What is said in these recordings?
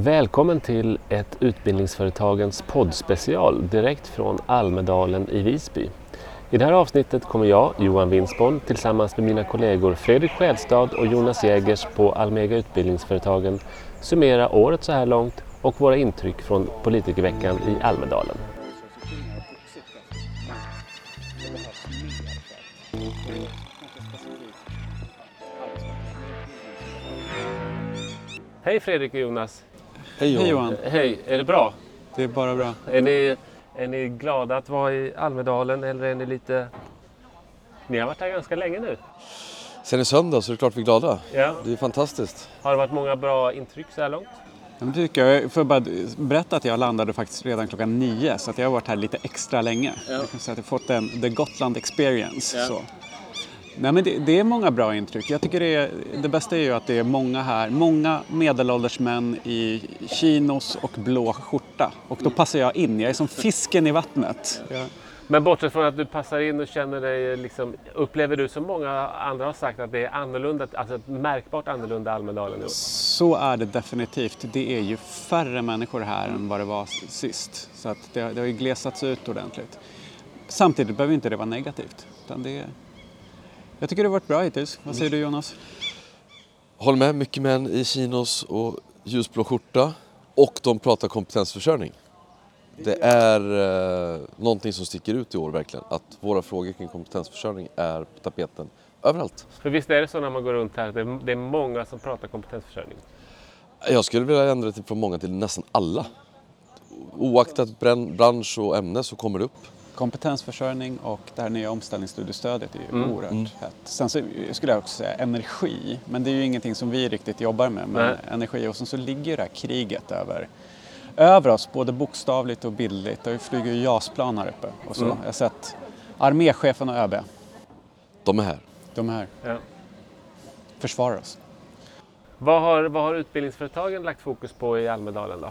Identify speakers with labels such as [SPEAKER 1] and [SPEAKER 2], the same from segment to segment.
[SPEAKER 1] Välkommen till ett Utbildningsföretagens poddspecial direkt från Almedalen i Visby. I det här avsnittet kommer jag, Johan Winsborn, tillsammans med mina kollegor Fredrik Skädstad och Jonas Jägers på Almega Utbildningsföretagen summera året så här långt och våra intryck från politikerveckan i Almedalen. Hej Fredrik och Jonas!
[SPEAKER 2] Hej Johan.
[SPEAKER 3] Hej Johan.
[SPEAKER 1] Hej, är det bra?
[SPEAKER 3] Det är bara bra.
[SPEAKER 1] Är ni, är ni glada att vara i Almedalen eller är ni lite... Ni har varit här ganska länge nu.
[SPEAKER 2] Sen i söndag så är det klart vi är glada.
[SPEAKER 1] Ja.
[SPEAKER 2] Det är fantastiskt.
[SPEAKER 1] Har det varit många bra intryck så här långt?
[SPEAKER 3] Det tycker jag. Jag får bara berätta att jag landade faktiskt redan klockan nio så att jag har varit här lite extra länge.
[SPEAKER 1] Ja.
[SPEAKER 3] Jag kan säga att jag har fått en The Gotland experience.
[SPEAKER 1] Ja.
[SPEAKER 3] Så. Nej, men det, det är många bra intryck. Jag tycker det, är, det bästa är ju att det är många här, många medelålders män i chinos och blå skjorta. Och då passar jag in, jag är som fisken i vattnet. Jag,
[SPEAKER 1] Men bortsett från att du passar in och känner dig liksom, upplever du som många andra har sagt att det är annorlunda, alltså märkbart annorlunda Almedalen i år?
[SPEAKER 3] Så är det definitivt. Det är ju färre människor här än vad det var sist. Så att det, det har ju glesats ut ordentligt. Samtidigt behöver inte det vara negativt. Utan det, jag tycker det har varit bra hittills. Vad säger du Jonas?
[SPEAKER 2] Håller med, mycket män i chinos och ljusblå skjorta. Och de pratar kompetensförsörjning. Det är eh, någonting som sticker ut i år verkligen. Att våra frågor kring kompetensförsörjning är på tapeten överallt.
[SPEAKER 1] För visst är det så när man går runt här att det är, det är många som pratar kompetensförsörjning?
[SPEAKER 2] Jag skulle vilja ändra det från många till nästan alla. Oaktat bransch och ämne så kommer det upp.
[SPEAKER 3] Kompetensförsörjning och det här nya omställningsstudiestödet är ju
[SPEAKER 1] Mm.
[SPEAKER 3] oerhört hett. Sen så skulle jag också säga energi, men det är ju ingenting som vi riktigt jobbar med. Men
[SPEAKER 1] Nej.
[SPEAKER 3] energi och sen så ligger det här kriget över, över oss, både bokstavligt och bildligt. Det flyger ju JAS-plan här uppe och så.
[SPEAKER 1] Mm.
[SPEAKER 3] Jag har sett arméchefen och ÖB,
[SPEAKER 2] De är här.
[SPEAKER 3] de här
[SPEAKER 1] Ja.
[SPEAKER 3] försvarar oss.
[SPEAKER 1] Vad, har, vad har utbildningsföretagen lagt fokus på i Almedalen då?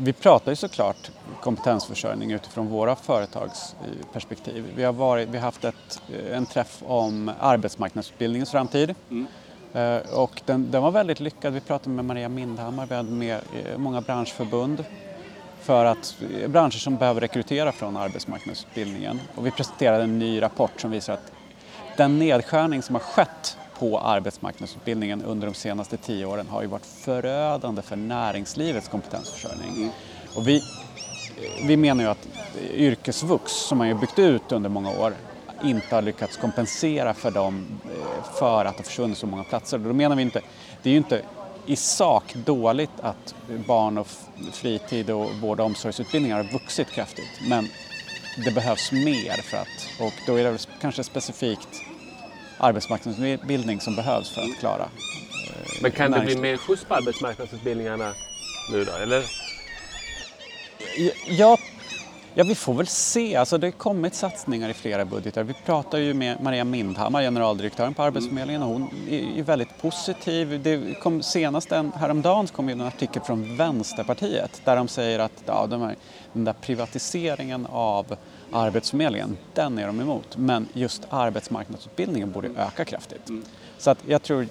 [SPEAKER 3] Vi pratar ju såklart kompetensförsörjning utifrån våra företags eh, perspektiv. Vi har, varit, vi har haft ett, eh, en träff om arbetsmarknadsutbildningens framtid. Eh, Och den, den var väldigt lyckad. Vi pratade med Maria Mindhammar, vi hade med många branschförbund för att branscher som behöver rekrytera från arbetsmarknadsutbildningen. Och vi presenterade en ny rapport som visar att den nedskärning som har skett på arbetsmarknadsutbildningen under de senaste tio åren har ju varit förödande för näringslivets kompetensförsörjning. Och vi, vi menar ju att yrkesvux, som man ju byggt ut under många år, inte har lyckats kompensera för, dem, eh, för att det försvunnit så många platser. Då menar vi inte, det är ju inte i sak dåligt att barn och fritid och vård och omsorgsutbildningar har vuxit kraftigt. Men det behövs mer för att, och då är det kanske specifikt arbetsmarknadsutbildning som behövs för att klara.
[SPEAKER 1] Men kan det bli mer skjuts på arbetsmarknadsutbildningarna nu då? Eller?
[SPEAKER 3] Ja, ja, vi får väl se. Alltså, det har kommit satsningar i flera budgetar. Vi pratar ju med Maria Mindhammar, generaldirektören på Arbetsförmedlingen och hon är väldigt positiv. Det kom senast en, häromdagen så kom en artikel från Vänsterpartiet där de säger att ja, de här, den där privatiseringen av Arbetsförmedlingen, den är de emot. Men just arbetsmarknadsutbildningen borde öka kraftigt. Så att jag tror eh,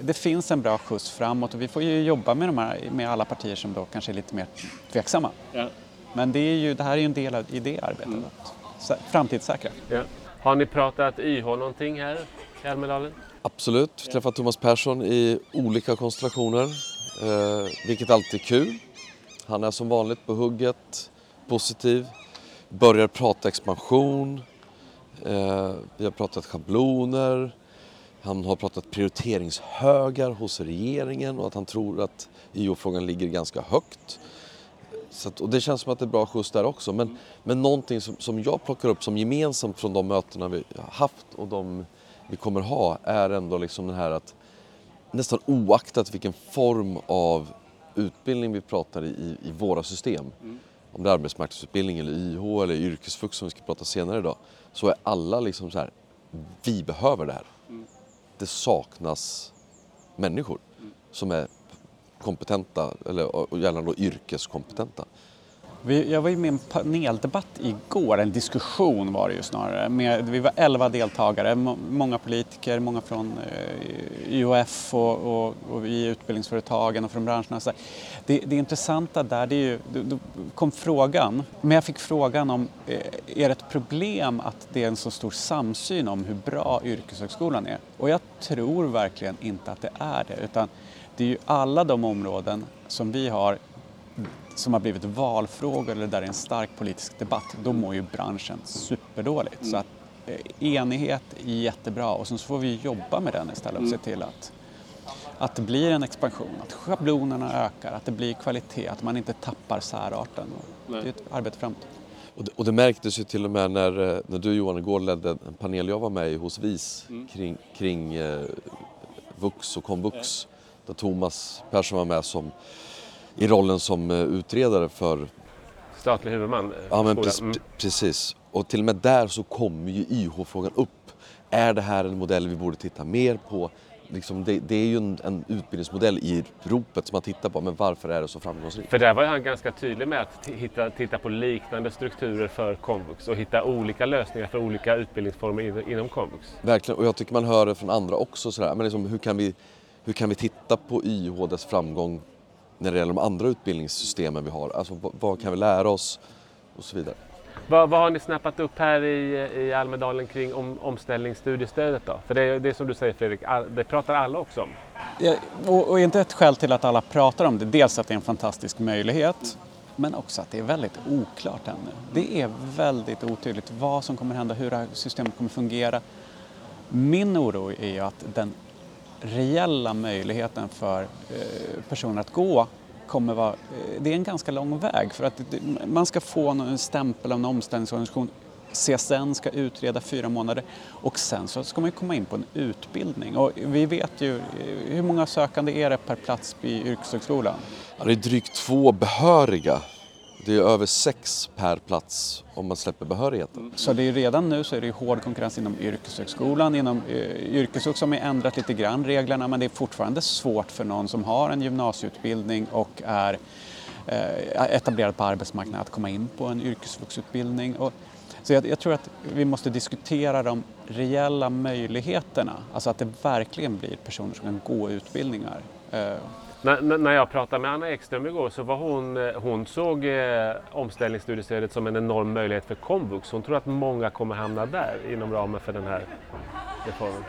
[SPEAKER 3] det finns en bra skjuts framåt och vi får ju jobba med, de här, med alla partier som då kanske är lite mer tveksamma.
[SPEAKER 1] Ja.
[SPEAKER 3] Men det, är ju, det här är ju en del av, i det arbetet, att sä- framtidssäkra.
[SPEAKER 1] Ja. Har ni pratat YH någonting här i Almedalen?
[SPEAKER 2] Absolut, vi träffar Thomas Persson i olika konstellationer, eh, vilket alltid är kul. Han är som vanligt på hugget, positiv, börjar prata expansion, eh, vi har pratat schabloner, han har pratat prioriteringshögar hos regeringen och att han tror att IO-frågan ligger ganska högt. Så att, och det känns som att det är bra skjuts där också. Men, men någonting som, som jag plockar upp som gemensamt från de mötena vi har haft och de vi kommer ha är ändå liksom den här att nästan oaktat vilken form av utbildning vi pratar i, i, våra system, om det är arbetsmarknadsutbildning eller YH eller yrkesvux som vi ska prata senare idag, så är alla liksom så här, vi behöver det här. Det saknas människor som är kompetenta, eller och gärna då yrkeskompetenta.
[SPEAKER 3] Jag var ju med i en paneldebatt igår, en diskussion var det ju snarare. Med, vi var elva deltagare, många politiker, många från eh, UF och, och, och i utbildningsföretagen och från branscherna. Så det, det intressanta där, det är ju, då kom frågan, men jag fick frågan om eh, är det ett problem att det är en så stor samsyn om hur bra yrkeshögskolan är? Och jag tror verkligen inte att det är det, utan det är ju alla de områden som vi har som har blivit valfrågor eller där det är en stark politisk debatt, då mår ju branschen superdåligt. Så att eh, enighet är jättebra och sen så får vi jobba med den istället och se till att, att det blir en expansion, att schablonerna ökar, att det blir kvalitet, att man inte tappar särarten. Det är ett arbete framåt.
[SPEAKER 2] Och det, och det, märktes ju till och med när, eh, när du Johan igår ledde en panel jag var med i hos VIS mm. kring, kring eh, VUX och komvux. Ja. Där Thomas Persson var med som i rollen som eh, utredare för
[SPEAKER 1] statlig huvudman? Eh,
[SPEAKER 2] ja, men pre mm. precis. Och till och med där så kommer ju YH-frågan upp. Är det här en modell vi borde titta mer på? Liksom det, det, är ju en, en, utbildningsmodell i ropet som man tittar på, men varför är det så framgångsrikt?
[SPEAKER 1] För där var han ganska tydlig med att hitta, titta på liknande strukturer för komvux och hitta olika lösningar för olika utbildningsformer inom komvux.
[SPEAKER 2] Verkligen, och jag tycker man hör det från andra också. Sådär. Men liksom, hur, kan vi, hur kan vi titta på YH, dess framgång när det gäller de andra utbildningssystemen vi har. Alltså vad, kan vi lära oss och så vidare.
[SPEAKER 1] Vad, vad har ni snappat upp här i, i Almedalen kring om, omställningsstudiestödet då? För det är det som du säger Fredrik, det pratar alla också om.
[SPEAKER 3] Ja, och, och inte ett skäl till att alla pratar om det, dels att det är en fantastisk möjlighet men också att det är väldigt oklart ännu. Det är väldigt otydligt vad som kommer hända, hur det här systemet kommer fungera. Min oro är ju att den reella möjligheten för eh, personer att gå kommer vara, eh, det är en ganska lång väg för att man ska få en stämpel av en omställningsorganisation CSN ska utreda fyra månader och sen så ska man komma in på en utbildning. Och vi vet ju, eh, hur många sökande är det per plats i yrkeshögskolan?
[SPEAKER 2] Ja, det är drygt två behöriga det är över sex per plats om man släpper behörigheten.
[SPEAKER 3] Så det är redan nu så är det hård konkurrens inom yrkeshögskolan, inom eh, yrkeshögskolan som har ändrat lite grann reglerna men det är fortfarande svårt för någon som har en gymnasieutbildning och är eh, etablerad på arbetsmarknaden att komma in på en yrkesvuxutbildning. Så jag, jag, tror att vi måste diskutera de reella möjligheterna, alltså att det verkligen blir personer som kan gå utbildningar. Eh, Eh,
[SPEAKER 1] när, när jag pratade med Anna Ekström igår så var hon, eh, hon såg eh, omställningsstudiestödet som en enorm möjlighet för komvux. Hon tror att många kommer hamna där inom ramen för den här reformen.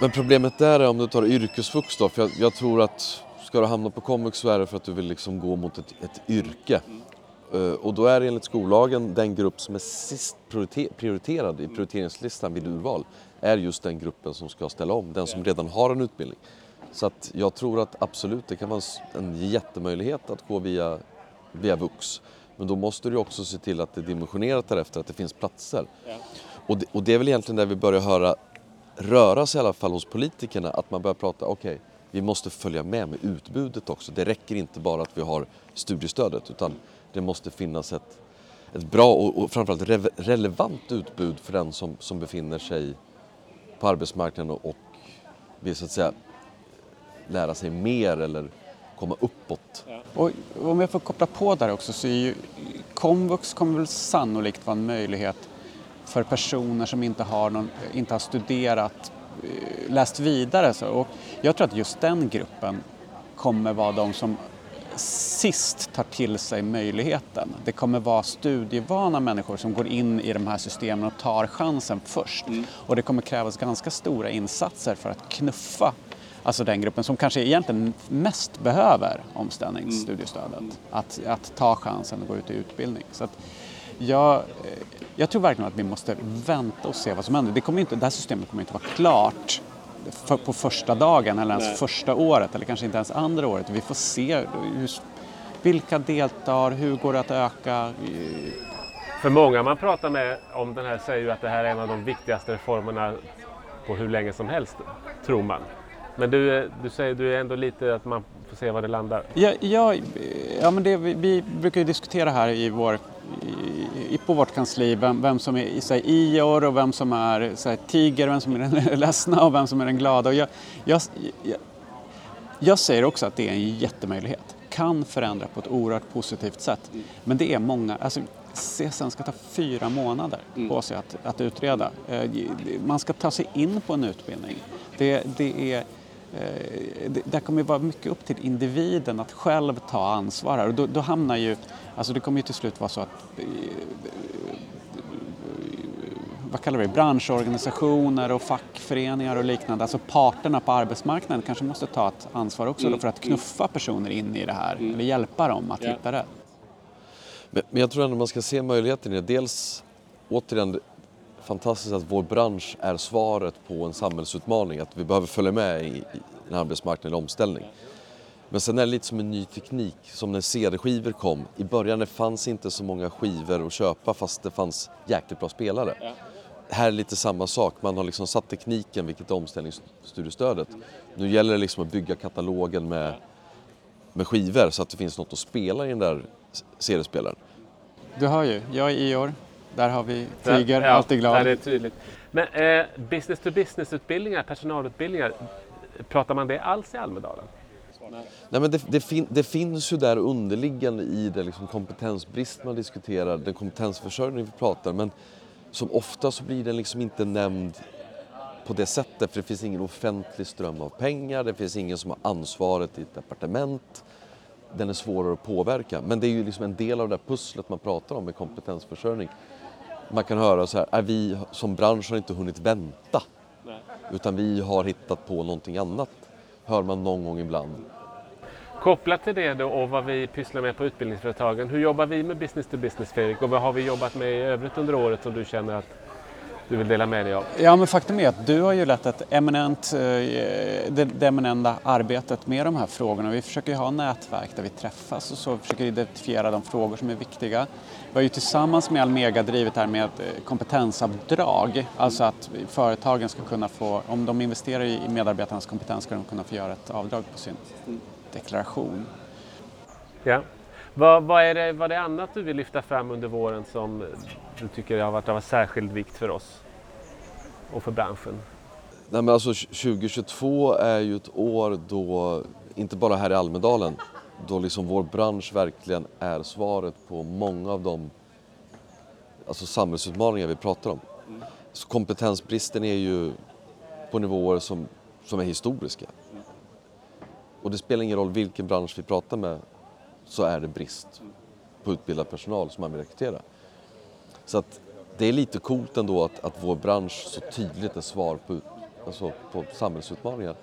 [SPEAKER 2] Men problemet där är om du tar yrkesvux då, för jag, jag tror att ska du hamna på komvux så är det för att du vill liksom gå mot ett, ett yrke. Uh, och då är enligt skollagen den grupp som är sist prioriterad i prioriteringslistan vid urval är just den gruppen som ska ställa om, den som redan har en utbildning. Så att jag tror att absolut, det kan vara en jättemöjlighet att gå via, via VUX. Men då måste du också se till att det är dimensionerat därefter, att det finns platser. Ja. Och, det, och det är väl egentligen där vi börjar höra röra sig i alla fall hos politikerna, att man börjar prata, okej, okay, vi måste följa med med utbudet också. Det räcker inte bara att vi har studiestödet utan det måste finnas ett, ett bra och, och framförallt re relevant utbud för den som, som befinner sig på arbetsmarknaden och, och vill så att säga lära sig mer eller komma uppåt. Ja.
[SPEAKER 3] Och om jag får koppla på där också så är ju komvux kommer väl sannolikt vara en möjlighet för personer som inte har, någon, inte har studerat, eh, läst vidare. Så. Och jag tror att just den gruppen kommer vara de som sist tar till sig möjligheten. Det kommer vara studievana människor som går in i de här systemen och tar chansen först. Mm. Och det kommer krävas ganska stora insatser för att knuffa alltså den gruppen som kanske egentligen mest behöver omställningsstudiestödet. Mm. Att, att ta chansen och gå ut i utbildning. Så att jag, eh, jag tror verkligen att vi måste vänta och se vad som händer. Det, kommer inte, det här systemet kommer inte vara klart för, på första dagen eller ens Nej. första året eller kanske inte ens andra året. Vi får se hur, vilka deltar, hur går det att öka?
[SPEAKER 1] För många man pratar med om den här säger ju att det här är en av de viktigaste reformerna på hur länge som helst, tror man. Men du, du säger du är ändå lite att man får se var det landar?
[SPEAKER 3] Ja, ja, ja men det, vi, vi brukar ju diskutera här i vår, i, på vårt kansli vem, vem som är så här, Ior och vem som är så här, tiger, vem som är den ledsna och vem som är den glada. Och jag, jag, jag, jag säger också att det är en jättemöjlighet. kan förändra på ett oerhört positivt sätt. Men det är många, alltså CSN ska ta fyra månader på sig att, att utreda. Eh, Man ska ta sig in på en utbildning. Det, det är Eh, det, kommer vara mycket upp till individen att själv ta ansvar här. Och då, då hamnar ju, alltså det kommer ju till slut vara så att eh, vad kallar vi branschorganisationer och fackföreningar och liknande, alltså parterna på arbetsmarknaden kanske måste ta ett ansvar också mm. för att knuffa personer in i det här mm. eller hjälpa dem att ja. hitta rätt.
[SPEAKER 2] Men, men jag tror ändå man ska se möjligheten i det. Dels återigen fantastiskt att vår bransch är svaret på en samhällsutmaning, att vi behöver följa med i, en arbetsmarknad i omställning. Men sen är det lite som en ny teknik, som när CD-skivor kom. I början det fanns inte så många skivor att köpa fast det fanns jäkligt bra spelare. Här är lite samma sak, man har liksom satt tekniken, vilket är omställningsstudiestödet. Nu gäller det liksom att bygga katalogen med, med skivor så att det finns något att spela i den där CD-spelaren.
[SPEAKER 3] Du hör ju, jag är i år, där har vi Tiger, ja, alltid glad.
[SPEAKER 1] det är tydligt. Men eh, business to business-utbildningar, personalutbildningar, pratar man det alls i Almedalen?
[SPEAKER 2] Nej, men det, det, fin, det, finns ju där underliggande i det liksom kompetensbrist man diskuterar, den kompetensförsörjning vi pratar men som ofta så blir den liksom inte nämnd på det sättet för det finns ingen offentlig ström av pengar, det finns ingen som har ansvaret i ett departement. Den är svårare att påverka men det är ju liksom en del av det pusslet man pratar om med kompetensförsörjning man kan höra så här, är vi som bransch har inte hunnit vänta. Nej. Utan vi har hittat på någonting annat. Hör man någon gång ibland.
[SPEAKER 1] Kopplat till det då och vad vi pysslar med på utbildningsföretagen. Hur jobbar vi med business to business Fredrik och vad har vi jobbat med i övrigt under året som du känner att du vill dela med dig av?
[SPEAKER 3] Ja, men faktum är att du har ju lett ett eminent, eh, det, det eminenta arbetet med de här frågorna. Vi försöker ju ha nätverk där vi träffas och så försöker identifiera de frågor som är viktiga. Vi har ju tillsammans med Almega drivit det här med eh, kompetensavdrag, alltså att företagen ska kunna få, om de investerar i medarbetarnas kompetens ska de kunna få göra ett avdrag på sin deklaration.
[SPEAKER 1] Ja. Vad, vad, är det, vad är det annat du vill lyfta fram under våren som du tycker har varit av särskild vikt för oss och för branschen?
[SPEAKER 2] Nej, men alltså, 2022 är ju ett år då, inte bara här i Almedalen, då liksom vår bransch verkligen är svaret på många av de alltså samhällsutmaningar vi pratar om. Så kompetensbristen är ju på nivåer som, som är historiska. Och det spelar ingen roll vilken bransch vi pratar med så är det brist på utbildad personal som man vill rekrytera. Så att det är lite coolt ändå att, att vår bransch så tydligt är svar på, alltså på samhällsutmaningar.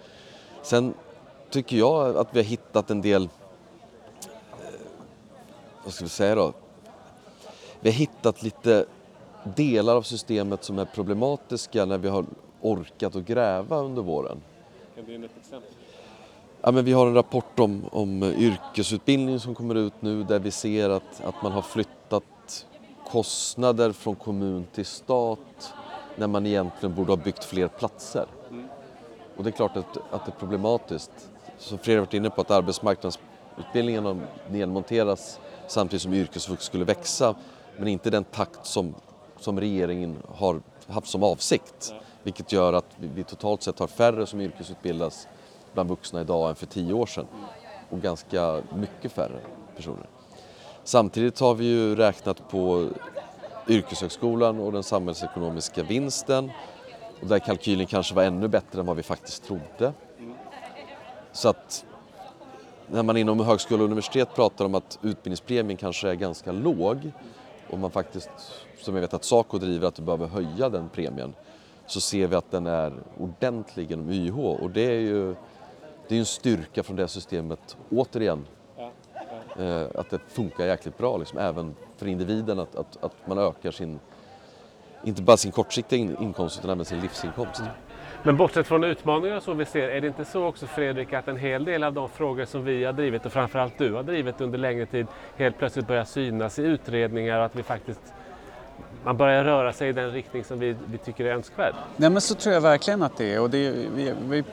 [SPEAKER 2] Sen tycker jag att vi har hittat en del, eh, vad ska vi säga då? Vi har hittat lite delar av systemet som är problematiska när vi har orkat att gräva under våren.
[SPEAKER 1] Kan du ge ett exempel?
[SPEAKER 2] Ja, men vi har en rapport om, om yrkesutbildning som kommer ut nu där vi ser att, att man har flyttat kostnader från kommun till stat när man egentligen borde ha byggt fler platser. Mm. Och det är klart att, att det är problematiskt. Som Fredrik varit inne på att arbetsmarknadsutbildningarna nedmonteras samtidigt som yrkesvux skulle växa men inte den takt som, som regeringen har haft som avsikt. Vilket gör att vi, vi totalt sett har färre som yrkesutbildas bland vuxna idag än för tio år sedan och ganska mycket färre personer. Samtidigt har vi ju räknat på yrkeshögskolan och den samhällsekonomiska vinsten och där kalkylen kanske var ännu bättre än vad vi faktiskt trodde. Så att när man inom högskola och universitet pratar om att utbildningspremien kanske är ganska låg och man faktiskt, som jag vet att Saco driver, att du behöver höja den premien så ser vi att den är ordentlig genom YH och det är ju det är en styrka från det systemet, återigen. Eh, att det funkar jäkligt bra, liksom, även för individen, att, att, att man ökar sin, inte bara sin kortsiktiga inkomst utan även sin livsinkomst. Mm.
[SPEAKER 1] Men bortsett från utmaningarna som vi ser, är det inte så också Fredrik att en hel del av de frågor som vi har drivit och framförallt du har drivit under längre tid helt plötsligt börjar synas i utredningar och att vi faktiskt man börjar röra sig i den riktning som vi, vi tycker är önskvärd.
[SPEAKER 3] Nej men så tror jag verkligen att det är. Och det är vi, vi,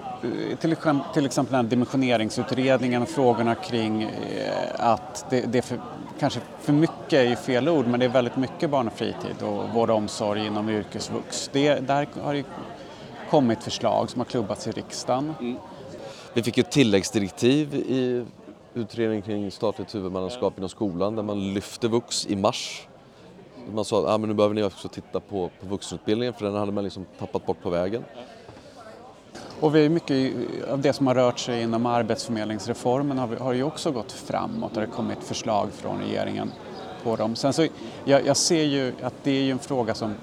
[SPEAKER 3] till, till exempel den här dimensioneringsutredningen och frågorna kring eh, att det, det är för, kanske för mycket är fel ord men det är väldigt mycket barn och fritid och vård och omsorg inom yrkesvux. Det, där har det kommit förslag som har klubbats i riksdagen. Mm.
[SPEAKER 2] Vi fick ju tilläggsdirektiv i utredning kring statligt huvudmannaskap inom skolan där man lyfte vux i mars. Man sa att ah, nu behöver ni också titta på, på vuxenutbildningen för den hade man liksom tappat bort på vägen.
[SPEAKER 3] Och vi är mycket av det som har rört sig inom arbetsförmedlingsreformen har, vi, har ju också gått framåt och det har kommit förslag från regeringen på dem. Sen så, jag, jag ser ju att det är ju en fråga som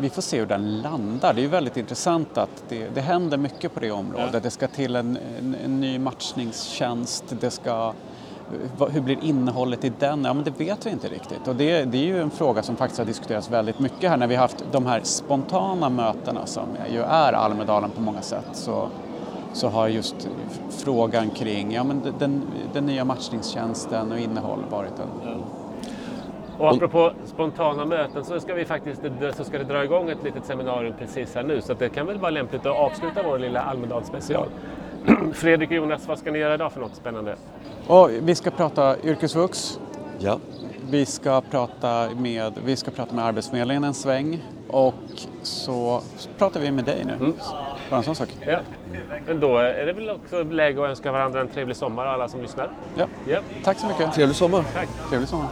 [SPEAKER 3] vi får se hur den landar. Det är ju väldigt intressant att det, det händer mycket på det området. Ja. Det ska till en, en, en, ny matchningstjänst, det ska, hur blir innehållet i den? Ja, men det vet vi inte riktigt. Och det, det är ju en fråga som faktiskt har diskuterats väldigt mycket här när vi har haft de här spontana mötena som ju är Almedalen på många sätt. Så, så har just frågan kring ja, men den, den nya matchningstjänsten och innehåll varit en,
[SPEAKER 1] och apropå spontana möten så ska vi faktiskt så ska det dra igång ett litet seminarium precis här nu så det kan väl vara lämpligt att avsluta vår lilla Almedalsspecial. Fredrik och Jonas, vad ska ni göra idag för något spännande?
[SPEAKER 3] Och vi ska prata yrkesvux.
[SPEAKER 2] Ja.
[SPEAKER 3] Vi ska prata med, vi ska prata med Arbetsförmedlingen en sväng och så pratar vi med dig nu. Mm. Bara en sån sak.
[SPEAKER 1] Ja. Men då är det väl också läge att önska varandra en trevlig sommar alla som lyssnar.
[SPEAKER 3] Ja. ja. Tack så mycket.
[SPEAKER 2] Trevlig sommar.
[SPEAKER 1] Tack.
[SPEAKER 3] Trevlig sommar.